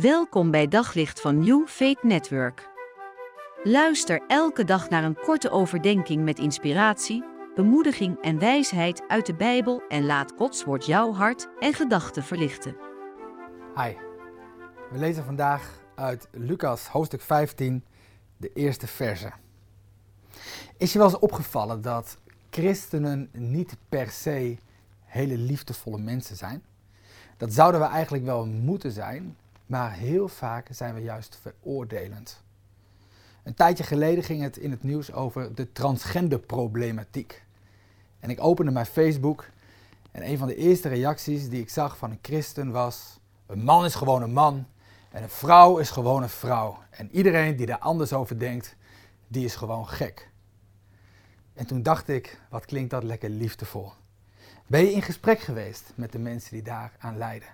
Welkom bij Daglicht van New Faith Network. Luister elke dag naar een korte overdenking met inspiratie, bemoediging en wijsheid uit de Bijbel en laat Gods woord jouw hart en gedachten verlichten. Hi, we lezen vandaag uit Lucas hoofdstuk 15, de eerste verse. Is je wel eens opgevallen dat christenen niet per se hele liefdevolle mensen zijn? Dat zouden we eigenlijk wel moeten zijn, maar heel vaak zijn we juist veroordelend. Een tijdje geleden ging het in het nieuws over de transgenderproblematiek. En ik opende mijn Facebook en een van de eerste reacties die ik zag van een christen was: een man is gewoon een man en een vrouw is gewoon een vrouw. En iedereen die daar anders over denkt, die is gewoon gek. En toen dacht ik, wat klinkt dat lekker liefdevol. Ben je in gesprek geweest met de mensen die daar aan lijden?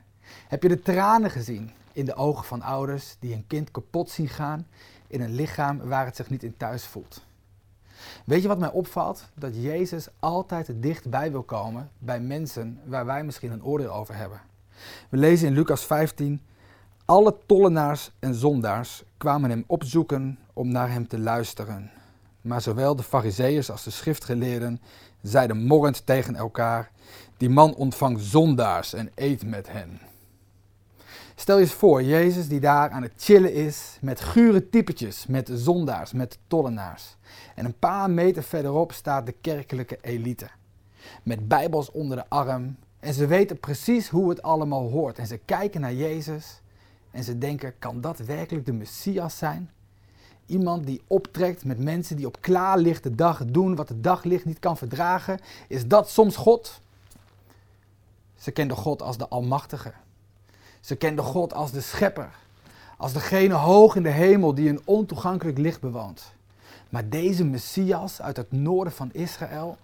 Heb je de tranen gezien in de ogen van ouders die een kind kapot zien gaan in een lichaam waar het zich niet in thuis voelt? Weet je wat mij opvalt? Dat Jezus altijd dichtbij wil komen bij mensen waar wij misschien een oordeel over hebben. We lezen in Lucas 15: Alle tollenaars en zondaars kwamen hem opzoeken om naar hem te luisteren. Maar zowel de fariseeërs als de schriftgeleerden zeiden morrend tegen elkaar: Die man ontvangt zondaars en eet met hen. Stel je eens voor, Jezus die daar aan het chillen is met gure typetjes, met zondaars, met tollenaars. En een paar meter verderop staat de kerkelijke elite. Met bijbels onder de arm. En ze weten precies hoe het allemaal hoort. En ze kijken naar Jezus en ze denken, kan dat werkelijk de Messias zijn? Iemand die optrekt met mensen die op klaarlichte dag doen wat het daglicht niet kan verdragen. Is dat soms God? Ze kenden God als de Almachtige. Ze kenden God als de Schepper. Als degene hoog in de hemel die een ontoegankelijk licht bewoont. Maar deze Messias uit het noorden van Israël,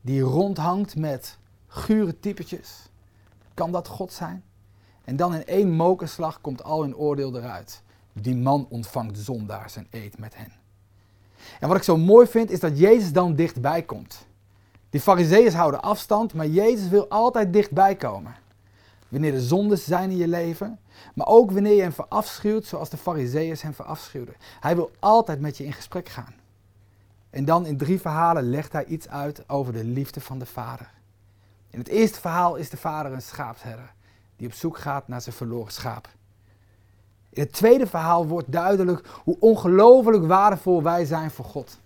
die rondhangt met gure typetjes, kan dat God zijn? En dan in één mokerslag komt al hun oordeel eruit. Die man ontvangt zondaars en eet met hen. En wat ik zo mooi vind, is dat Jezus dan dichtbij komt. Die fariseeërs houden afstand, maar Jezus wil altijd dichtbij komen. Wanneer er zondes zijn in je leven, maar ook wanneer je hem verafschuwt zoals de fariseeërs hem verafschuwden. Hij wil altijd met je in gesprek gaan. En dan in drie verhalen legt hij iets uit over de liefde van de vader. In het eerste verhaal is de vader een schaapsherder die op zoek gaat naar zijn verloren schaap. In het tweede verhaal wordt duidelijk hoe ongelooflijk waardevol wij zijn voor God.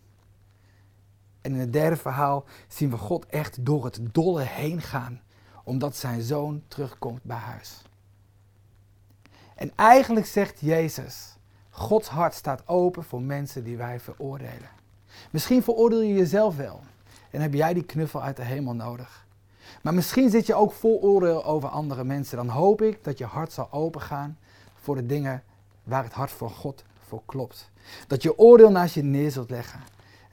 En in het derde verhaal zien we God echt door het dolle heen gaan, omdat zijn zoon terugkomt bij huis. En eigenlijk zegt Jezus, Gods hart staat open voor mensen die wij veroordelen. Misschien veroordeel je jezelf wel en heb jij die knuffel uit de hemel nodig. Maar misschien zit je ook vol oordeel over andere mensen. Dan hoop ik dat je hart zal opengaan voor de dingen waar het hart voor God voor klopt. Dat je oordeel naast je neer zult leggen.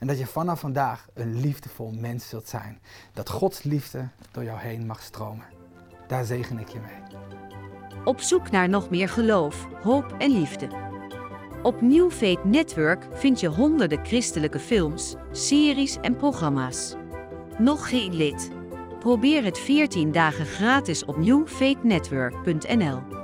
En dat je vanaf vandaag een liefdevol mens zult zijn. Dat Gods liefde door jou heen mag stromen. Daar zegen ik je mee. Op zoek naar nog meer geloof, hoop en liefde. Op New Faith Network vind je honderden christelijke films, series en programma's. Nog geen lid? Probeer het 14 dagen gratis op newfaithnetwork.nl.